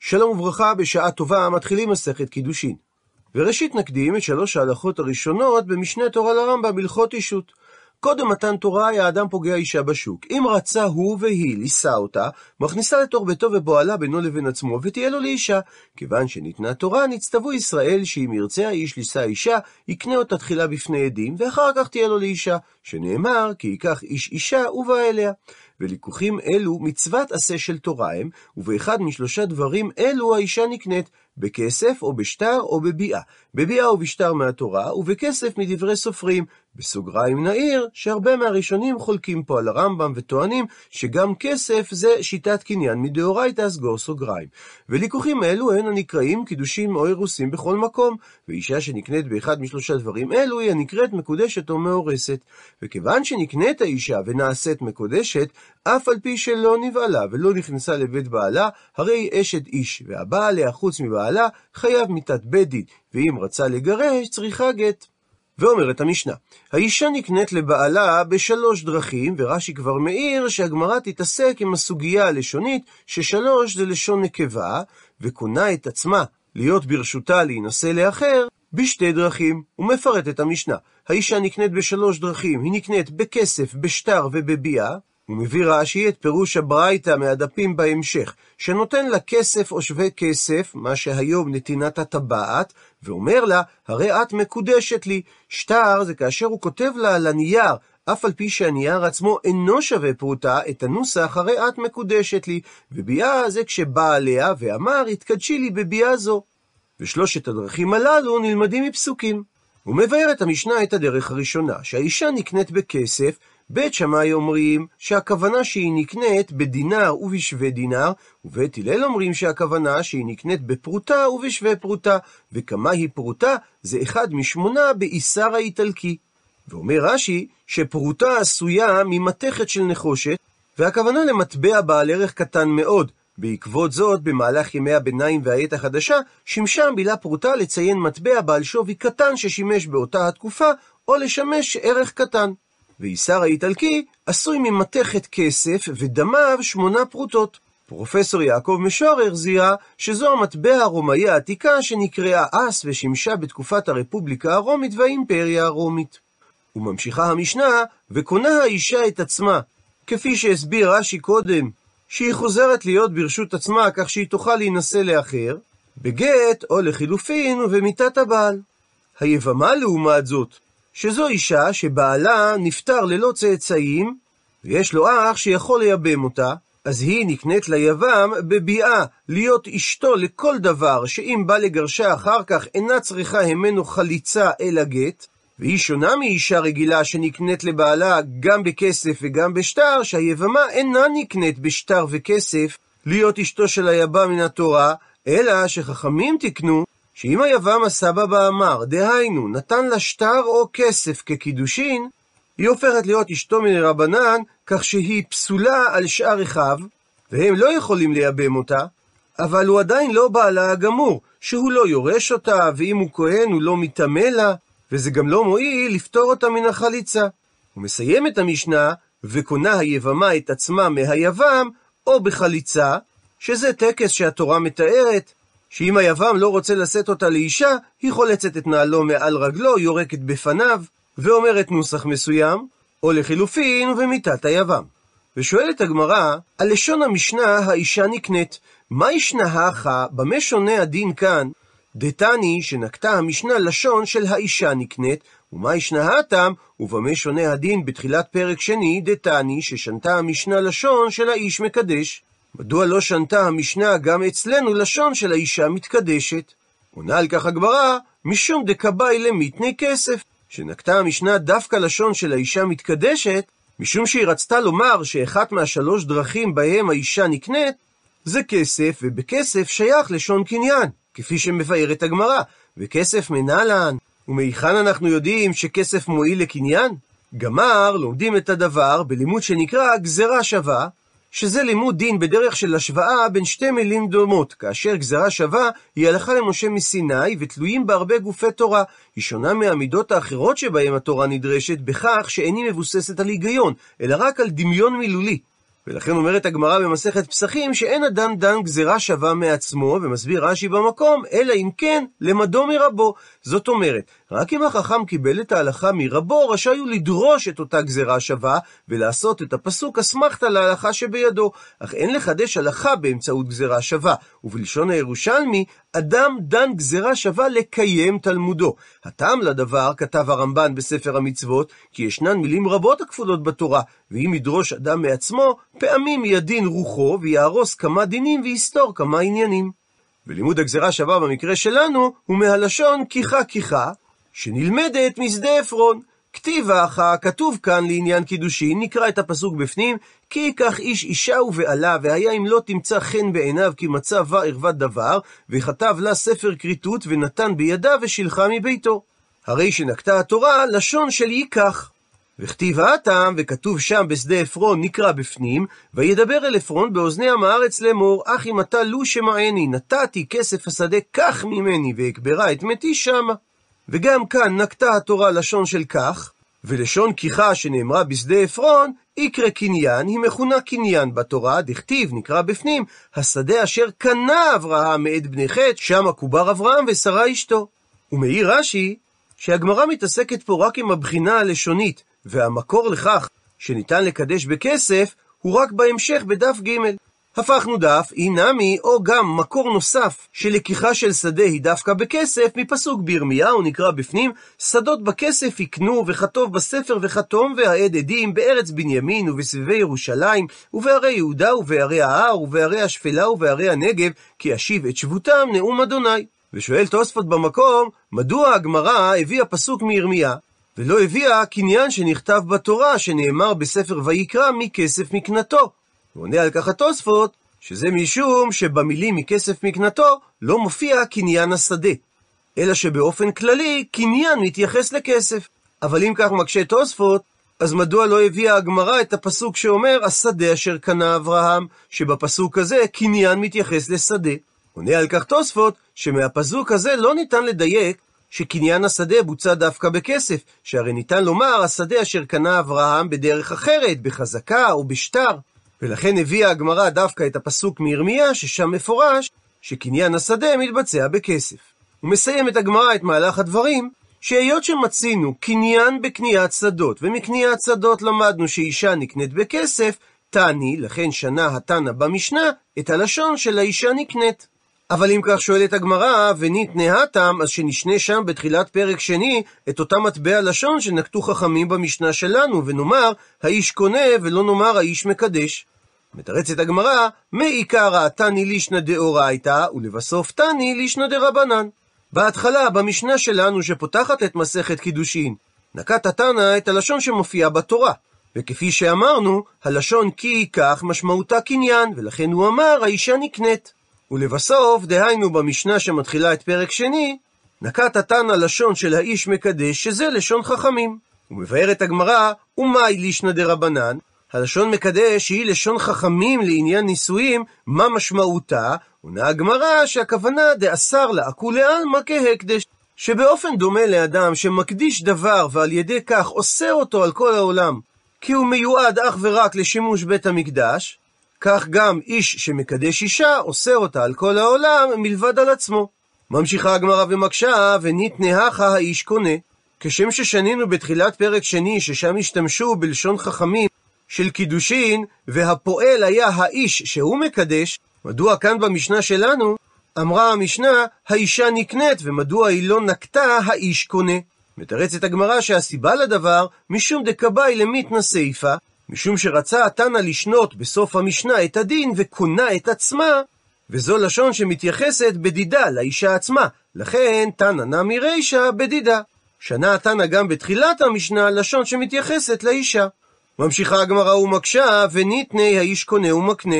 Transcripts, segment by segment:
שלום וברכה, בשעה טובה מתחילים מסכת קידושין. וראשית נקדים את שלוש ההלכות הראשונות במשנה תורה לרמב"ם בהלכות אישות. קודם מתן תורה היה אדם פוגע אישה בשוק. אם רצה הוא והיא לישא אותה, מכניסה לתוך ביתו ובועלה בינו לבין עצמו, ותהיה לו לאישה. כיוון שניתנה תורה, נצטוו ישראל שאם ירצה האיש לישא אישה, יקנה אותה תחילה בפני עדים, ואחר כך תהיה לו לאישה. שנאמר, כי ייקח איש אישה ובא אליה. וליקוחים אלו מצוות עשה של תורה הם, ובאחד משלושה דברים אלו האישה נקנית, בכסף או בשטר או בביאה. בביאה או בשטר מהתורה, ובכסף מדברי סופרים. בסוגריים נעיר שהרבה מהראשונים חולקים פה על הרמב"ם וטוענים שגם כסף זה שיטת קניין מדאורייתא סגור סוגריים. וליקוחים אלו הן הנקראים קידושים או אירוסים בכל מקום, ואישה שנקנית באחד משלושה דברים אלו היא הנקראת מקודשת או מאורסת. וכיוון שנקנית האישה ונעשית מקודשת, אף על פי שלא נבעלה ולא נכנסה לבית בעלה, הרי אשת איש, והבעל עליה חוץ מבעלה חייב מיתת בית ואם רצה לגרש צריכה גט. ואומרת המשנה, האישה נקנית לבעלה בשלוש דרכים, ורש"י כבר מעיר שהגמרא תתעסק עם הסוגיה הלשונית, ששלוש זה לשון נקבה, וקונה את עצמה להיות ברשותה להינשא לאחר, בשתי דרכים. הוא מפרט את המשנה. האישה נקנית בשלוש דרכים, היא נקנית בכסף, בשטר ובביאה, הוא מביא רש"י את פירוש הברייתא מהדפים בהמשך, שנותן לה כסף או שווה כסף, מה שהיום נתינת הטבעת, ואומר לה, הרי את מקודשת לי. שטר זה כאשר הוא כותב לה על הנייר, אף על פי שהנייר עצמו אינו שווה פרוטה, את הנוסח הרי את מקודשת לי, וביאה זה כשבא עליה ואמר, התקדשי לי בביאה זו. ושלושת הדרכים הללו נלמדים מפסוקים. הוא מבאר את המשנה את הדרך הראשונה, שהאישה נקנית בכסף, בית שמאי אומרים שהכוונה שהיא נקנית בדינר ובשווה דינר, ובית הלל אומרים שהכוונה שהיא נקנית בפרוטה ובשווה פרוטה, וכמה היא פרוטה זה אחד משמונה באיסר האיטלקי. ואומר רש"י שפרוטה עשויה ממתכת של נחושת, והכוונה למטבע בעל ערך קטן מאוד. בעקבות זאת, במהלך ימי הביניים והעת החדשה, שימשה המילה פרוטה לציין מטבע בעל שווי קטן ששימש באותה התקופה, או לשמש ערך קטן. ואיסר האיטלקי עשוי ממתכת כסף ודמיו שמונה פרוטות. פרופסור יעקב משורר זיהה שזו המטבע הרומאי העתיקה שנקראה אס ושימשה בתקופת הרפובליקה הרומית והאימפריה הרומית. וממשיכה המשנה, וקונה האישה את עצמה, כפי שהסביר רש"י קודם, שהיא חוזרת להיות ברשות עצמה כך שהיא תוכל להינשא לאחר, בגט או לחילופין ובמיתת הבעל. היבמה לעומת זאת, שזו אישה שבעלה נפטר ללא צאצאים, ויש לו אח שיכול לייבם אותה, אז היא נקנית ליבם בביאה להיות אשתו לכל דבר, שאם בא לגרשה אחר כך אינה צריכה ממנו חליצה אלא גט, והיא שונה מאישה רגילה שנקנית לבעלה גם בכסף וגם בשטר, שהיבמה אינה נקנית בשטר וכסף להיות אשתו של היבם מן התורה, אלא שחכמים תקנו שאם היבם הסבא באמר, דהיינו, נתן לה שטר או כסף כקידושין, היא הופכת להיות אשתו מן רבנן, כך שהיא פסולה על שאר אחיו, והם לא יכולים לייבם אותה, אבל הוא עדיין לא בעלה הגמור, שהוא לא יורש אותה, ואם הוא כהן הוא לא מטמא לה, וזה גם לא מועיל לפטור אותה מן החליצה. הוא מסיים את המשנה, וקונה היבמה את עצמה מהיבם, או בחליצה, שזה טקס שהתורה מתארת, שאם היבם לא רוצה לשאת אותה לאישה, היא חולצת את נעלו מעל רגלו, יורקת בפניו, ואומרת נוסח מסוים, או לחילופין ומיתת היבם. ושואלת הגמרא, על לשון המשנה האישה נקנית, מה ישנה הכה, במה שונה הדין כאן? דתני שנקטה המשנה לשון של האישה נקנית, ומה ישנה הטעם, ובמה שונה הדין בתחילת פרק שני, דתני ששנתה המשנה לשון של האיש מקדש. מדוע לא שנתה המשנה גם אצלנו לשון של האישה מתקדשת? עונה על כך הגמרא, משום דקבאי למיתני כסף. שנקטה המשנה דווקא לשון של האישה מתקדשת, משום שהיא רצתה לומר שאחת מהשלוש דרכים בהם האישה נקנית, זה כסף, ובכסף שייך לשון קניין, כפי שמבארת הגמרא, וכסף מנהלן, ומהיכן אנחנו יודעים שכסף מועיל לקניין? גמר לומדים את הדבר בלימוד שנקרא גזרה שווה, שזה לימוד דין בדרך של השוואה בין שתי מילים דומות, כאשר גזרה שווה היא הלכה למשה מסיני ותלויים בה הרבה גופי תורה. היא שונה מהמידות האחרות שבהם התורה נדרשת בכך שאיני מבוססת על היגיון, אלא רק על דמיון מילולי. ולכן אומרת הגמרא במסכת פסחים שאין אדם דן גזירה שווה מעצמו, ומסביר רש"י במקום, אלא אם כן למדו מרבו. זאת אומרת, רק אם החכם קיבל את ההלכה מרבו, רשאי הוא לדרוש את אותה גזירה שווה, ולעשות את הפסוק אסמכתא להלכה שבידו. אך אין לחדש הלכה באמצעות גזירה שווה, ובלשון הירושלמי, אדם דן גזירה שווה לקיים תלמודו. הטעם לדבר, כתב הרמב"ן בספר המצוות, כי ישנן מילים רבות הכפולות בתורה, ואם ידרוש אדם מעצמו, פעמים ידין רוחו, ויהרוס כמה דינים ויסתור כמה עניינים. ולימוד הגזירה שווה במקרה שלנו, הוא מהלשון כיחה כיחה, שנלמדת משדה עפרון. כתיב האחה, כתוב כאן לעניין קידושין, נקרא את הפסוק בפנים, כי ייקח איש אישה ובעלה, והיה אם לא תמצא חן בעיניו, כי מצא בה ערוות דבר, וכתב לה ספר כריתות, ונתן בידה ושילחה מביתו. הרי שנקטה התורה לשון של ייקח. וכתיב האטם, וכתוב שם בשדה עפרון, נקרא בפנים, וידבר אל עפרון באוזני עם הארץ לאמור, אך אם אתה לו שמעני, נתתי כסף השדה, קח ממני, ואקברה את מתי שמה. וגם כאן נקטה התורה לשון של כך, ולשון כיחה שנאמרה בשדה עפרון, יקרא קניין, היא מכונה קניין בתורה, דכתיב, נקרא בפנים, השדה אשר קנה אברהם מאת בני חטא, שם עקובר אברהם ושרה אשתו. ומעיר רש"י, שהגמרא מתעסקת פה רק עם הבחינה הלשונית, והמקור לכך שניתן לקדש בכסף, הוא רק בהמשך בדף ג'. הפכנו דף, אי נמי, או גם מקור נוסף של לקיחה של שדה היא דווקא בכסף, מפסוק בירמיהו נקרא בפנים, שדות בכסף יקנו, וכתוב בספר וכתום והעד עדים, בארץ בנימין ובסביבי ירושלים, ובערי יהודה ובערי ההר, ובערי השפלה ובערי הנגב, כי אשיב את שבותם נאום אדוני. ושואל תוספות במקום, מדוע הגמרא הביאה פסוק מירמיה, ולא הביאה קניין שנכתב בתורה, שנאמר בספר ויקרא מכסף מקנתו. ועונה על כך התוספות, שזה משום שבמילים מכסף מקנתו לא מופיע קניין השדה, אלא שבאופן כללי קניין מתייחס לכסף. אבל אם כך מקשה תוספות, אז מדוע לא הביאה הגמרא את הפסוק שאומר השדה אשר קנה אברהם, שבפסוק הזה קניין מתייחס לשדה? עונה על כך תוספות, שמהפסוק הזה לא ניתן לדייק שקניין השדה בוצע דווקא בכסף, שהרי ניתן לומר השדה אשר קנה אברהם בדרך אחרת, בחזקה או בשטר. ולכן הביאה הגמרא דווקא את הפסוק מירמיה, ששם מפורש שקניין השדה מתבצע בכסף. ומסיים את הגמרא את מהלך הדברים, שהיות שמצינו קניין בקניית שדות, ומקניית שדות למדנו שאישה נקנית בכסף, תני, לכן שנה התנא במשנה, את הלשון של האישה נקנית. אבל אם כך שואלת הגמרא, וניתנה התם, אז שנשנה שם בתחילת פרק שני את אותה מטבע לשון שנקטו חכמים במשנה שלנו, ונאמר, האיש קונה ולא נאמר האיש מקדש. מתרצת הגמרא, מעיקרא תני לישנא דאורייתא, ולבסוף תני לישנא דרבנן. בהתחלה, במשנה שלנו שפותחת את מסכת קידושין, נקט התנא את הלשון שמופיעה בתורה. וכפי שאמרנו, הלשון כי ייקח משמעותה קניין, ולכן הוא אמר, האישה נקנית. ולבסוף, דהיינו במשנה שמתחילה את פרק שני, נקט התנא לשון של האיש מקדש, שזה לשון חכמים. ומבארת הגמרא, ומאי לישנא דרבנן, הלשון מקדש היא לשון חכמים לעניין נישואים, מה משמעותה? עונה הגמרא שהכוונה דאסר לה כולי עלמא כהקדש. שבאופן דומה לאדם שמקדיש דבר ועל ידי כך אוסר אותו על כל העולם, כי הוא מיועד אך ורק לשימוש בית המקדש, כך גם איש שמקדש אישה, אוסר אותה על כל העולם מלבד על עצמו. ממשיכה הגמרא ומקשה, ונתנהכה האיש קונה. כשם ששנינו בתחילת פרק שני, ששם השתמשו בלשון חכמים של קידושין, והפועל היה האיש שהוא מקדש, מדוע כאן במשנה שלנו אמרה המשנה, האישה נקנית, ומדוע היא לא נקטה, האיש קונה. מתרצת הגמרא שהסיבה לדבר, משום דקבאי למיתנא סיפא, משום שרצה התנא לשנות בסוף המשנה את הדין וקונה את עצמה, וזו לשון שמתייחסת בדידה לאישה עצמה, לכן תנא נמי רישא בדידה. שנה התנא גם בתחילת המשנה לשון שמתייחסת לאישה. ממשיכה הגמרא ומקשה, וניתני האיש קונה ומקנה.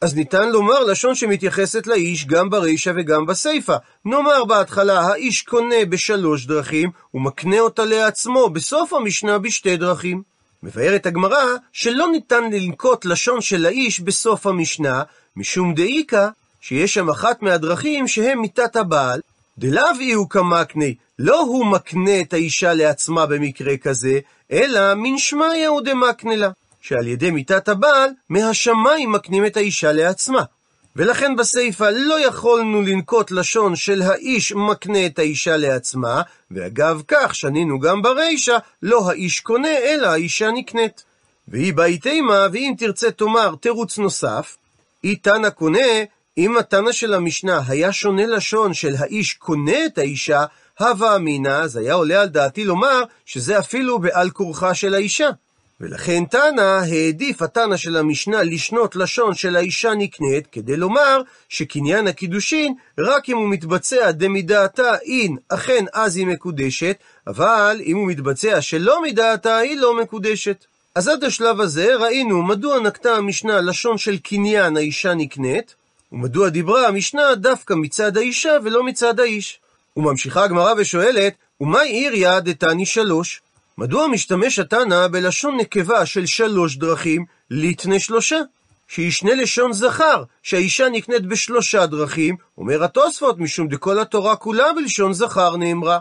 אז ניתן לומר לשון שמתייחסת לאיש גם ברישא וגם בסיפא. נאמר בהתחלה, האיש קונה בשלוש דרכים, ומקנה אותה לעצמו בסוף המשנה בשתי דרכים. מבארת הגמרא שלא ניתן לנקוט לשון של האיש בסוף המשנה, משום דאיקה, שיש שם אחת מהדרכים שהם מיתת הבעל, דלאו איהו כמקנה, לא הוא מקנה את האישה לעצמה במקרה כזה, אלא מן שמיא הוא דמקנה לה. שעל ידי מיתת הבעל, מהשמיים מקנים את האישה לעצמה. ולכן בסיפא לא יכולנו לנקוט לשון של האיש מקנה את האישה לעצמה, ואגב כך שנינו גם ברישא, לא האיש קונה, אלא האישה נקנית. והיא באי תימה, ואם תרצה תאמר תירוץ נוסף, אי תנא קונה, אם התנא של המשנה היה שונה לשון של האיש קונה את האישה, הווה אמינא, אז היה עולה על דעתי לומר שזה אפילו בעל כורחה של האישה. ולכן תנא העדיף התנא של המשנה לשנות לשון של האישה נקנית, כדי לומר שקניין הקידושין, רק אם הוא מתבצע דמידעתה אין, אכן אז היא מקודשת, אבל אם הוא מתבצע שלא מדעתה, היא לא מקודשת. אז עד השלב הזה ראינו מדוע נקטה המשנה לשון של קניין האישה נקנית, ומדוע דיברה המשנה דווקא מצד האישה ולא מצד האיש. וממשיכה הגמרא ושואלת, ומאי עיריה דתני שלוש? מדוע משתמש התנא בלשון נקבה של שלוש דרכים, ליטנה שלושה? שישנה לשון זכר, שהאישה נקנית בשלושה דרכים, אומר התוספות, משום דכל התורה כולה בלשון זכר נאמרה.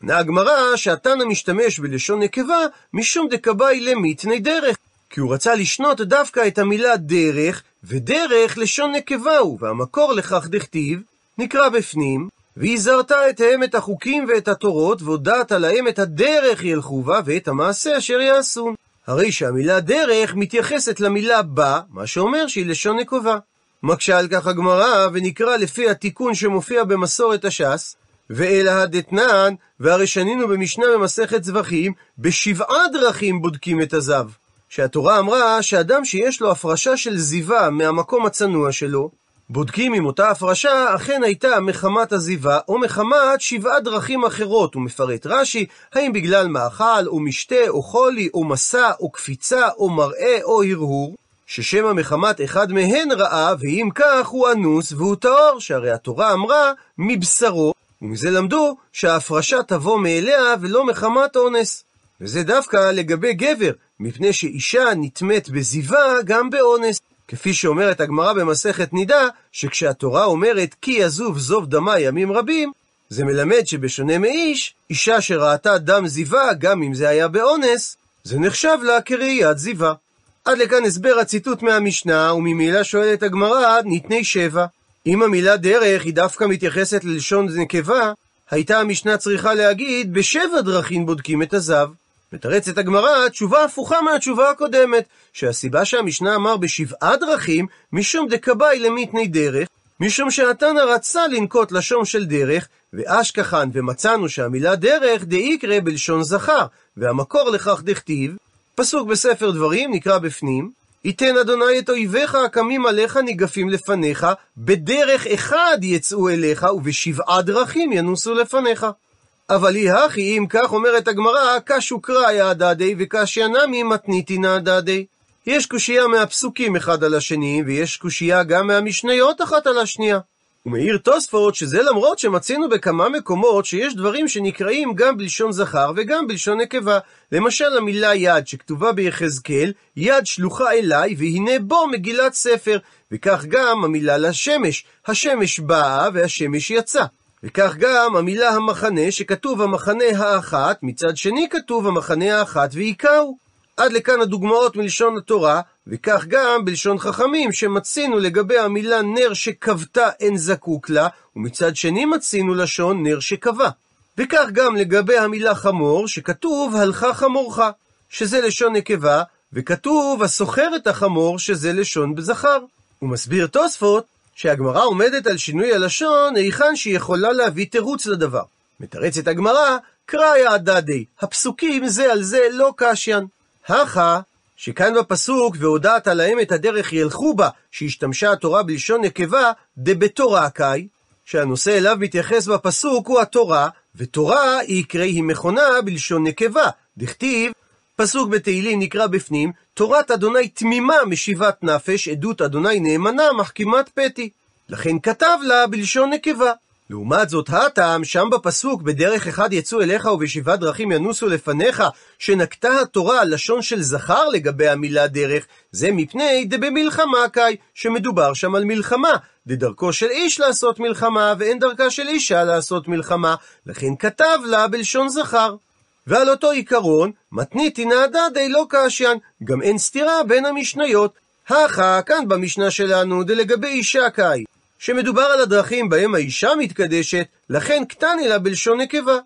עונה הגמרא שהתנא משתמש בלשון נקבה, משום דקבאי למיתני דרך. כי הוא רצה לשנות דווקא את המילה דרך, ודרך לשון נקבה הוא, והמקור לכך דכתיב, נקרא בפנים, והזהרת אתהם את החוקים ואת התורות, והודעת להם את הדרך ילכו בה, ואת המעשה אשר יעשון. הרי שהמילה דרך מתייחסת למילה בה, מה שאומר שהיא לשון נקבה. מקשה על כך הגמרא, ונקרא לפי התיקון שמופיע במסורת הש"ס, ואלא הדתנן, והרי שנינו במשנה במסכת זבחים, בשבעה דרכים בודקים את הזב. שהתורה אמרה שאדם שיש לו הפרשה של זיווה מהמקום הצנוע שלו, בודקים אם אותה הפרשה אכן הייתה מחמת עזיבה או מחמת שבעה דרכים אחרות, הוא מפרט רש"י, האם בגלל מאכל או משתה או חולי או מסע או קפיצה או מראה או הרהור, ששמא מחמת אחד מהן רעה, ואם כך הוא אנוס והוא טהור, שהרי התורה אמרה מבשרו, ומזה למדו שההפרשה תבוא מאליה ולא מחמת אונס. וזה דווקא לגבי גבר, מפני שאישה נטמאת בזיווה גם באונס. כפי שאומרת הגמרא במסכת נידה, שכשהתורה אומרת כי יזוב זוב דמה ימים רבים, זה מלמד שבשונה מאיש, אישה שראתה דם זיווה, גם אם זה היה באונס, זה נחשב לה כראיית זיווה. עד לכאן הסבר הציטוט מהמשנה, וממילא שואלת הגמרא, ניתני שבע. אם המילה דרך היא דווקא מתייחסת ללשון נקבה, הייתה המשנה צריכה להגיד, בשבע דרכים בודקים את הזב. מתרצת הגמרא תשובה הפוכה מהתשובה הקודמת, שהסיבה שהמשנה אמר בשבעה דרכים, משום דקבאי למיתני דרך, משום שהתנא רצה לנקוט לשון של דרך, ואשכחן ומצאנו שהמילה דרך דאיקרא בלשון זכר, והמקור לכך דכתיב, פסוק בספר דברים נקרא בפנים, ייתן אדוני את אויביך הקמים עליך ניגפים לפניך, בדרך אחד יצאו אליך, ובשבעה דרכים ינוסו לפניך. אבל היא הכי, אם כך אומרת הגמרא, קשו קראיה דדי וקשיא נמי מתניתינא דדי. יש קושייה מהפסוקים אחד על השני, ויש קושייה גם מהמשניות אחת על השנייה. ומעיר תוספות שזה למרות שמצינו בכמה מקומות שיש דברים שנקראים גם בלשון זכר וגם בלשון נקבה. למשל המילה יד שכתובה ביחזקאל, יד שלוחה אליי והנה בו מגילת ספר. וכך גם המילה לשמש, השמש באה והשמש יצא. וכך גם המילה המחנה, שכתוב המחנה האחת, מצד שני כתוב המחנה האחת והיכהו. עד לכאן הדוגמאות מלשון התורה, וכך גם בלשון חכמים, שמצינו לגבי המילה נר שכבתה אין זקוק לה, ומצד שני מצינו לשון נר שכבה. וכך גם לגבי המילה חמור, שכתוב הלכה חמורך, שזה לשון נקבה, וכתוב הסוחר את החמור, שזה לשון בזכר. הוא מסביר תוספות שהגמרא עומדת על שינוי הלשון היכן שהיא יכולה להביא תירוץ לדבר. מתרצת הגמרא, קראיה הדדי, הפסוקים זה על זה לא קשיין. הכה, שכאן בפסוק, והודעת להם את הדרך ילכו בה, שהשתמשה התורה בלשון נקבה, דבתורה קאי, שהנושא אליו מתייחס בפסוק הוא התורה, ותורה היא קרי היא מכונה בלשון נקבה. דכתיב, פסוק בתהילים נקרא בפנים, תורת אדוני תמימה משיבת נפש, עדות אדוני נאמנה מחכימת פתי. לכן כתב לה בלשון נקבה. לעומת זאת, הטעם שם בפסוק, בדרך אחד יצאו אליך ובשבעת דרכים ינוסו לפניך, שנקטה התורה לשון של זכר לגבי המילה דרך, זה מפני דבמלחמה קאי, שמדובר שם על מלחמה, דדרכו של איש לעשות מלחמה, ואין דרכה של אישה לעשות מלחמה, לכן כתב לה בלשון זכר. ועל אותו עיקרון, מתניתי נעדה די לא קשיין, גם אין סתירה בין המשניות. הכה, כאן במשנה שלנו, דלגבי אישה קאי, שמדובר על הדרכים בהם האישה מתקדשת, לכן קטני לה בלשון נקבה.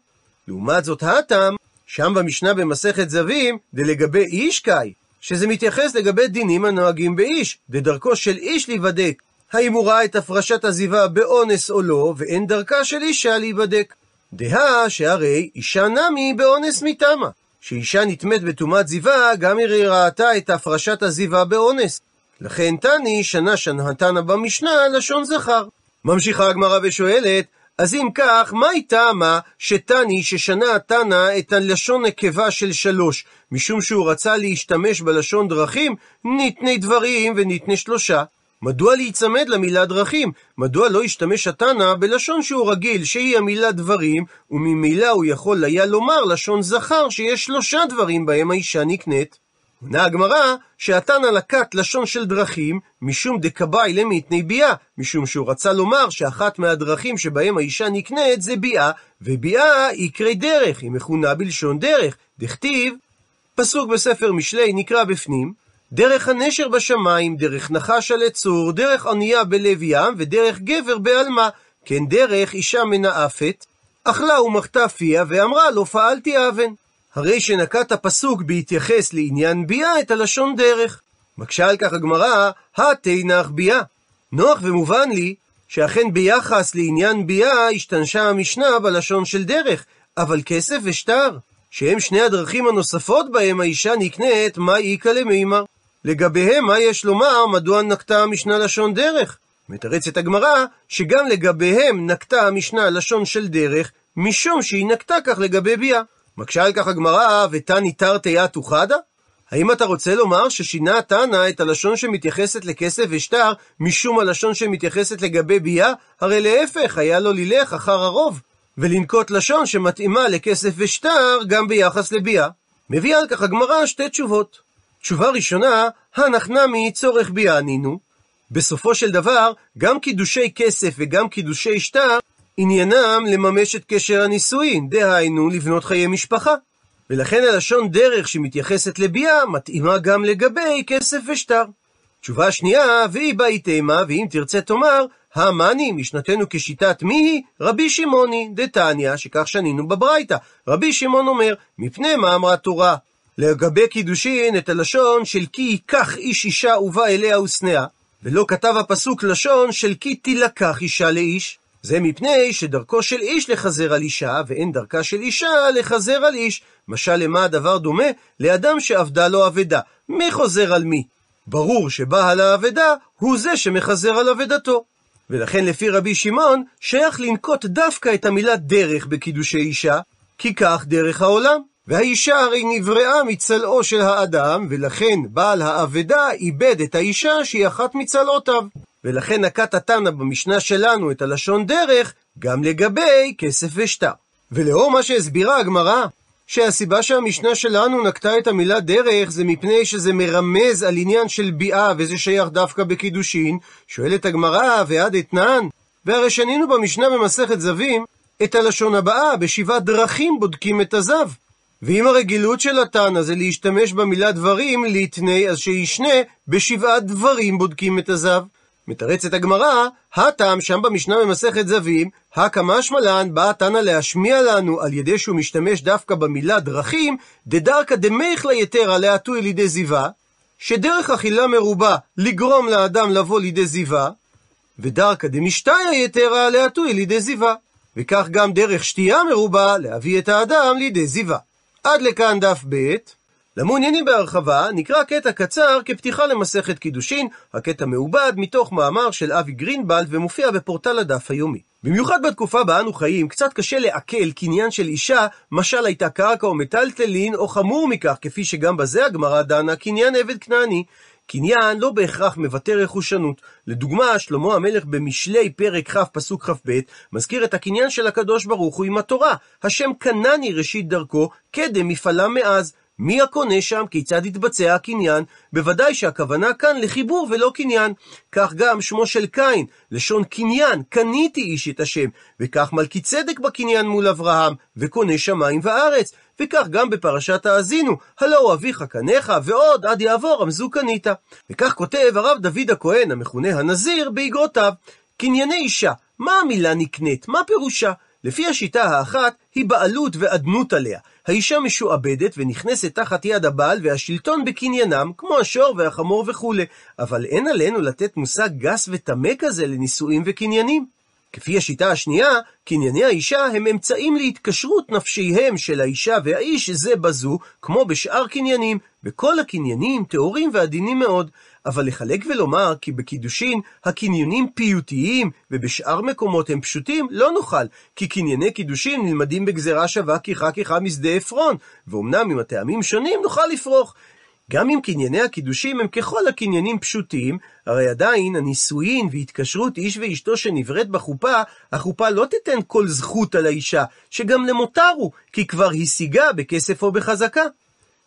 לעומת זאת הטעם, שם במשנה במסכת זווים, דלגבי איש קאי, שזה מתייחס לגבי דינים הנוהגים באיש, דדרכו של איש להיבדק. האם הוא ראה את הפרשת עזיבה באונס או לא, ואין דרכה של אישה להיבדק. דהה שהרי אישה נמי באונס מתמה. שאישה נטמאת בטומאת זיווה, גם היא ראתה את הפרשת הזיווה באונס. לכן תני שנה שנהתנה במשנה לשון זכר. ממשיכה הגמרא ושואלת, אז אם כך, מהי טעמה שתני ששנה תנא את הלשון נקבה של שלוש, משום שהוא רצה להשתמש בלשון דרכים, ניתני דברים וניתני שלושה? מדוע להיצמד למילה דרכים? מדוע לא ישתמש התנא בלשון שהוא רגיל, שהיא המילה דברים, וממילא הוא יכול היה לומר לשון זכר שיש שלושה דברים בהם האישה נקנית? עונה הגמרא שהתנא לקט לשון של דרכים משום דקבאי למיתני ביאה, משום שהוא רצה לומר שאחת מהדרכים שבהם האישה נקנית זה ביאה, וביאה היא קרי דרך, היא מכונה בלשון דרך. דכתיב, פסוק בספר משלי נקרא בפנים, דרך הנשר בשמיים, דרך נחש על עצור, דרך ענייה בלב ים, ודרך גבר בעלמה, כן דרך אישה מנאפת, אכלה ומחתה פיה, ואמרה לא פעלתי אבן. הרי שנקט הפסוק בהתייחס לעניין ביאה את הלשון דרך. מקשה על כך הגמרא, התנח ביאה. נוח ומובן לי שאכן ביחס לעניין ביאה השתנשה המשנה בלשון של דרך, אבל כסף ושטר, שהם שני הדרכים הנוספות בהם האישה נקנית, מה איכא למימר. לגביהם מה יש לומר, מדוע נקטה המשנה לשון דרך? מתרצת הגמרא, שגם לגביהם נקטה המשנה לשון של דרך, משום שהיא נקטה כך לגבי ביאה. מקשה על כך הגמרא, ותני תרתי אתו חדה? האם אתה רוצה לומר ששינה תנא את הלשון שמתייחסת לכסף ושטר משום הלשון שמתייחסת לגבי ביאה? הרי להפך, היה לו לילך אחר הרוב, ולנקוט לשון שמתאימה לכסף ושטר גם ביחס לביאה. מביאה על כך הגמרא שתי תשובות. תשובה ראשונה, הנח נמי צורך ביאה נינו. בסופו של דבר, גם קידושי כסף וגם קידושי שטר עניינם לממש את קשר הנישואין, דהיינו לבנות חיי משפחה. ולכן הלשון דרך שמתייחסת לביאה מתאימה גם לגבי כסף ושטר. תשובה שנייה, והיא באי תימה, ואם תרצה תאמר, המאני, משנתנו כשיטת מי היא? רבי שמעוני, דתניא, שכך שנינו בברייתא. רבי שמעון אומר, מפני מה אמרה תורה? לגבי קידושין את הלשון של כי ייקח איש אישה ובא אליה ושנאה, ולא כתב הפסוק לשון של כי תילקח אישה לאיש. זה מפני שדרכו של איש לחזר על אישה, ואין דרכה של אישה לחזר על איש. משל למה הדבר דומה? לאדם שאבדה לו אבדה. מי חוזר על מי? ברור שבעל האבדה הוא זה שמחזר על אבדתו. ולכן לפי רבי שמעון, שייך לנקוט דווקא את המילה דרך בקידושי אישה, כי כך דרך העולם. והאישה הרי נבראה מצלעו של האדם, ולכן בעל האבדה איבד את האישה שהיא אחת מצלעותיו. ולכן נקט התנא במשנה שלנו את הלשון דרך גם לגבי כסף ושטר. ולאור מה שהסבירה הגמרא, שהסיבה שהמשנה שלנו נקטה את המילה דרך זה מפני שזה מרמז על עניין של ביאה וזה שייך דווקא בקידושין, שואלת הגמרא ועד אתנן, והרי שנינו במשנה במסכת זווים את הלשון הבאה, בשבעת דרכים בודקים את הזב. ואם הרגילות של התנא זה להשתמש במילה דברים, ליתני, אז שישנה, בשבעת דברים בודקים את הזב. מתרצת הגמרא, הטעם שם במשנה במסכת זווים, הקמשמע לן בא תנא להשמיע לנו על ידי שהוא משתמש דווקא במילה דרכים, דדרכא דמייכלה יתרה להטוי לידי זיווה, שדרך אכילה מרובה לגרום לאדם לבוא לידי זיווה, ודרכא דמשתיה יתרה להטוי לידי זיווה. וכך גם דרך שתייה מרובה להביא את האדם לידי זיווה. עד לכאן דף ב'. למעוניינים בהרחבה, נקרא קטע קצר כפתיחה למסכת קידושין, הקטע מעובד מתוך מאמר של אבי גרינבלד ומופיע בפורטל הדף היומי. במיוחד בתקופה בה אנו חיים, קצת קשה לעכל קניין של אישה, משל הייתה קרקע או מטלטלין, או חמור מכך, כפי שגם בזה הגמרא דנה, קניין עבד כנעני. קניין לא בהכרח מבטא רכושנות. לדוגמה, שלמה המלך במשלי פרק כ' פסוק כ"ב, מזכיר את הקניין של הקדוש ברוך הוא עם התורה. השם קנני ראשית דרכו, קדם מפעלה מאז. מי הקונה שם? כיצד יתבצע הקניין? בוודאי שהכוונה כאן לחיבור ולא קניין. כך גם שמו של קין, לשון קניין, קניתי איש את השם. וכך מלכי צדק בקניין מול אברהם, וקונה שמיים וארץ. וכך גם בפרשת האזינו, הלא הוא אביך קניך, ועוד עד יעבור רמזו קנית. וכך כותב הרב דוד הכהן, המכונה הנזיר, באגרותיו. קנייני אישה, מה המילה נקנית? מה פירושה? לפי השיטה האחת, היא בעלות ואדנות עליה. האישה משועבדת ונכנסת תחת יד הבעל והשלטון בקניינם, כמו השור והחמור וכולי. אבל אין עלינו לתת מושג גס וטמא כזה לנישואים וקניינים. כפי השיטה השנייה, קנייני האישה הם אמצעים להתקשרות נפשיהם של האישה והאיש זה בזו, כמו בשאר קניינים, וכל הקניינים טהורים ועדינים מאוד. אבל לחלק ולומר כי בקידושין הקניינים פיוטיים ובשאר מקומות הם פשוטים, לא נוכל, כי קנייני קידושין נלמדים בגזרה שווה כיחה כיחה משדה עפרון, ואומנם עם הטעמים שונים נוכל לפרוח. גם אם קנייני הקידושים הם ככל הקניינים פשוטים, הרי עדיין הנישואין והתקשרות איש ואשתו שנבראת בחופה, החופה לא תיתן כל זכות על האישה, שגם למותר הוא, כי כבר השיגה בכסף או בחזקה.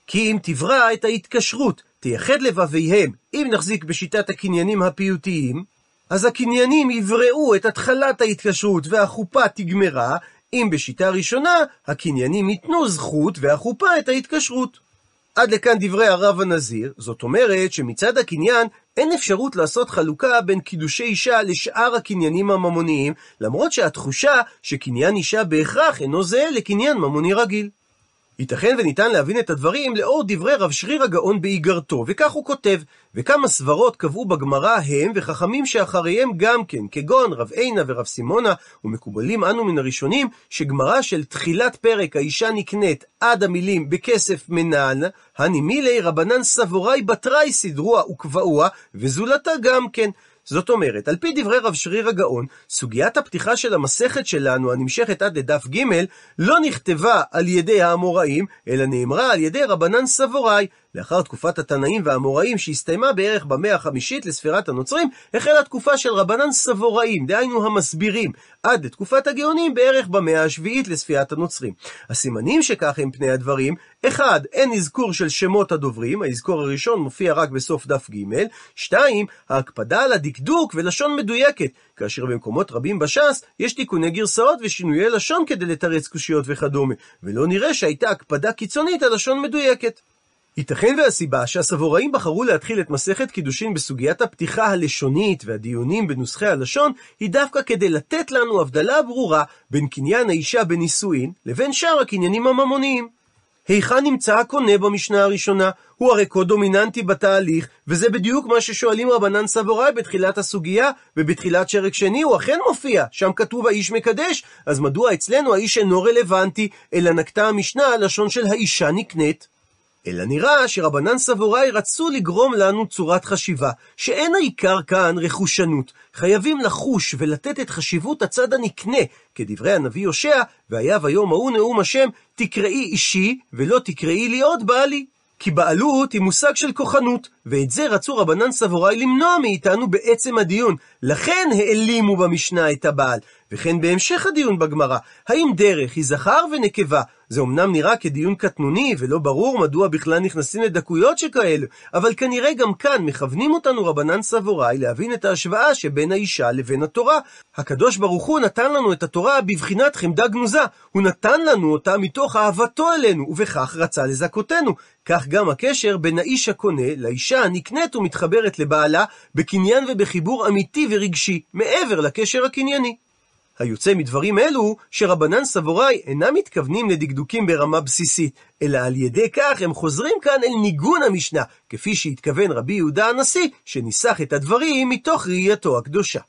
כי אם תברא את ההתקשרות, תייחד לבביהם, אם נחזיק בשיטת הקניינים הפיוטיים, אז הקניינים יבראו את התחלת ההתקשרות והחופה תגמרה, אם בשיטה ראשונה, הקניינים ייתנו זכות והחופה את ההתקשרות. עד לכאן דברי הרב הנזיר, זאת אומרת שמצד הקניין אין אפשרות לעשות חלוקה בין קידושי אישה לשאר הקניינים הממוניים, למרות שהתחושה שקניין אישה בהכרח אינו זהה לקניין ממוני רגיל. ייתכן וניתן להבין את הדברים לאור דברי רב שריר הגאון באיגרתו, וכך הוא כותב, וכמה סברות קבעו בגמרא הם, וחכמים שאחריהם גם כן, כגון רב עינה ורב סימונה, ומקובלים אנו מן הראשונים, שגמרא של תחילת פרק האישה נקנית עד המילים בכסף מנן, הנימילי רבנן סבוראי בתראי סדרוה וקבעוה, וזולתה גם כן. זאת אומרת, על פי דברי רב שריר הגאון, סוגיית הפתיחה של המסכת שלנו, הנמשכת עד לדף ג', לא נכתבה על ידי האמוראים, אלא נאמרה על ידי רבנן סבוראי. לאחר תקופת התנאים והאמוראים שהסתיימה בערך במאה החמישית לספירת הנוצרים, החלה תקופה של רבנן סבוראים, דהיינו המסבירים, עד לתקופת הגאונים בערך במאה השביעית לספירת הנוצרים. הסימנים שכך הם פני הדברים, אחד, אין אזכור של שמות הדוברים, האזכור הראשון מופיע רק בסוף דף ג', שתיים, ההקפדה על הדקדוק ולשון מדויקת, כאשר במקומות רבים בש"ס יש תיקוני גרסאות ושינויי לשון כדי לתרץ קושיות וכדומה, ולא נראה שהייתה הקפדה קיצונית על לשון מדויקת. ייתכן והסיבה שהסבוראים בחרו להתחיל את מסכת קידושין בסוגיית הפתיחה הלשונית והדיונים בנוסחי הלשון, היא דווקא כדי לתת לנו הבדלה ברורה בין קניין האישה בנישואין לבין שאר הקניינים הממוניים. היכן נמצא הקונה במשנה הראשונה? הוא הרי כה דומיננטי בתהליך, וזה בדיוק מה ששואלים רבנן סבוראי בתחילת הסוגיה, ובתחילת שרק שני הוא אכן מופיע, שם כתוב האיש מקדש, אז מדוע אצלנו האיש אינו רלוונטי, אלא נקטה המשנה הלשון של האישה נקנית? אלא נראה שרבנן סבוראי רצו לגרום לנו צורת חשיבה, שאין העיקר כאן רכושנות. חייבים לחוש ולתת את חשיבות הצד הנקנה, כדברי הנביא הושע, והיה ביום ההוא נאום השם, תקראי אישי, ולא תקראי לי עוד בעלי. כי בעלות היא מושג של כוחנות, ואת זה רצו רבנן סבוראי למנוע מאיתנו בעצם הדיון. לכן העלימו במשנה את הבעל. וכן בהמשך הדיון בגמרא, האם דרך היא זכר ונקבה? זה אמנם נראה כדיון קטנוני, ולא ברור מדוע בכלל נכנסים לדקויות שכאלו, אבל כנראה גם כאן מכוונים אותנו רבנן סבוראי להבין את ההשוואה שבין האישה לבין התורה. הקדוש ברוך הוא נתן לנו את התורה בבחינת חמדה גנוזה, הוא נתן לנו אותה מתוך אהבתו אלינו, ובכך רצה לזכותנו. כך גם הקשר בין האיש הקונה לאישה הנקנית ומתחברת לבעלה, בקניין ובחיבור אמיתי ורגשי, מעבר לקשר הקנייני. היוצא מדברים אלו, שרבנן סבוראי אינם מתכוונים לדקדוקים ברמה בסיסית, אלא על ידי כך הם חוזרים כאן אל ניגון המשנה, כפי שהתכוון רבי יהודה הנשיא, שניסח את הדברים מתוך ראייתו הקדושה.